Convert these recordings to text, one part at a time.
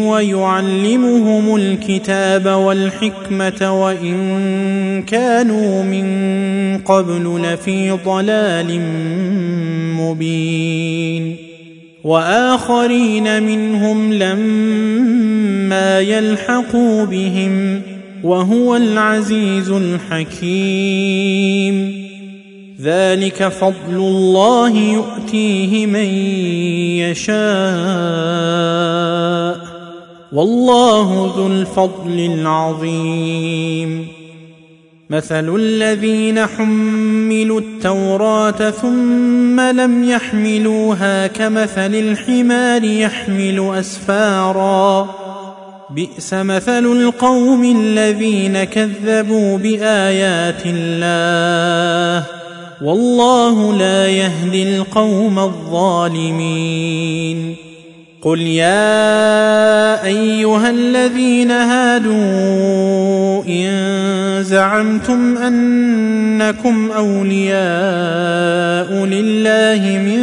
ويعلمهم الكتاب والحكمة وإن كانوا من قبل لفي ضلال مبين وآخرين منهم لما يلحقوا بهم وهو العزيز الحكيم ذلك فضل الله يؤتيه من يشاء. والله ذو الفضل العظيم. مثل الذين حملوا التوراة ثم لم يحملوها كمثل الحمار يحمل أسفارا. بئس مثل القوم الذين كذبوا بآيات الله. والله لا يهدي القوم الظالمين. قل يا أيها الذين هادوا إن زعمتم أنكم أولياء لله من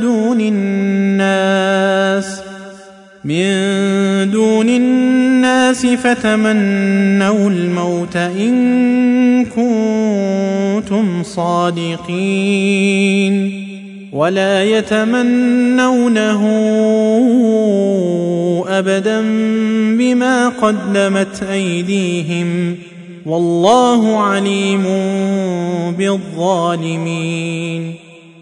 دون الناس من دون الناس فتمنوا الموت إن كنتم صادقين ولا يتمنونه أبدا بما قدمت أيديهم والله عليم بالظالمين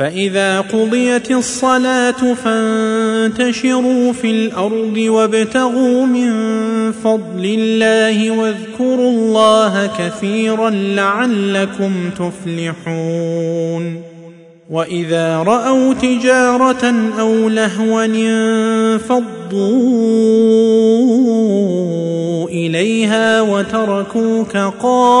فإذا قضيت الصلاة فانتشروا في الأرض وابتغوا من فضل الله واذكروا الله كثيرا لعلكم تفلحون وإذا رأوا تجارة أو لهوا انفضوا إليها وتركوك قائما